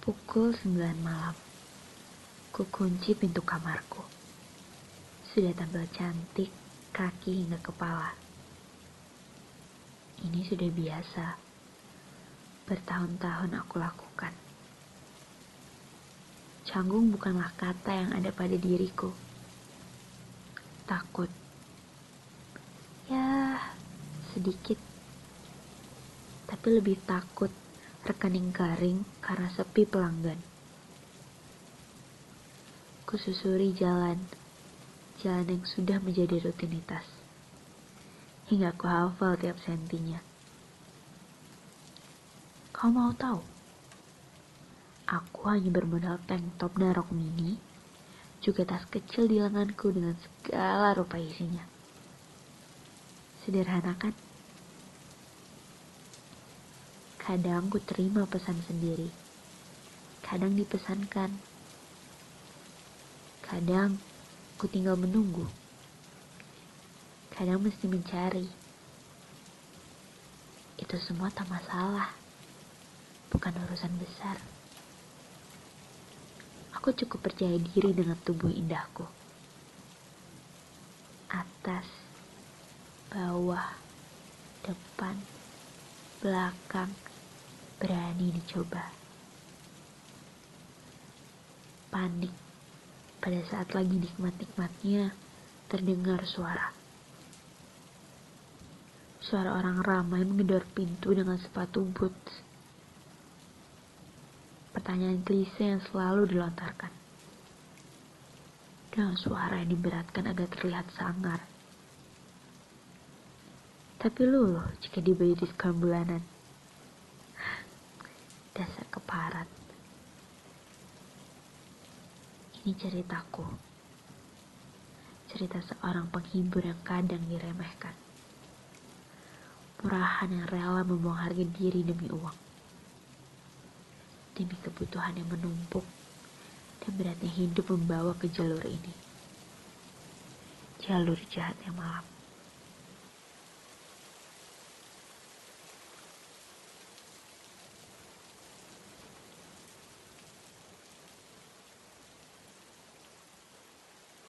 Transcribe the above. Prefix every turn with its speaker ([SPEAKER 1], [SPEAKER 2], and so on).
[SPEAKER 1] Pukul 9 malam. Ku kunci pintu kamarku. Sudah tampil cantik, kaki hingga kepala. Ini sudah biasa. Bertahun-tahun aku lakukan. Canggung bukanlah kata yang ada pada diriku. Takut. Ya, sedikit. Tapi lebih takut rekening garing karena sepi pelanggan. Kususuri jalan, jalan yang sudah menjadi rutinitas. Hingga ku hafal tiap sentinya. Kau mau tahu? Aku hanya bermodal tank top dan rok mini, juga tas kecil di lenganku dengan segala rupa isinya. Sederhana kan? Kadang ku terima pesan sendiri. Kadang dipesankan. Kadang ku tinggal menunggu. Kadang mesti mencari. Itu semua tak masalah. Bukan urusan besar. Aku cukup percaya diri dengan tubuh indahku. Atas, bawah, depan, belakang, berani dicoba. Panik pada saat lagi nikmat-nikmatnya terdengar suara. Suara orang ramai mengedor pintu dengan sepatu boots. Pertanyaan klise yang selalu dilontarkan. Dengan suara yang diberatkan agar terlihat sangar. Tapi luluh jika diberi diskon bulanan dasar keparat. Ini ceritaku. Cerita seorang penghibur yang kadang diremehkan. Murahan yang rela membuang harga diri demi uang. Demi kebutuhan yang menumpuk dan beratnya hidup membawa ke jalur ini. Jalur jahat yang malam.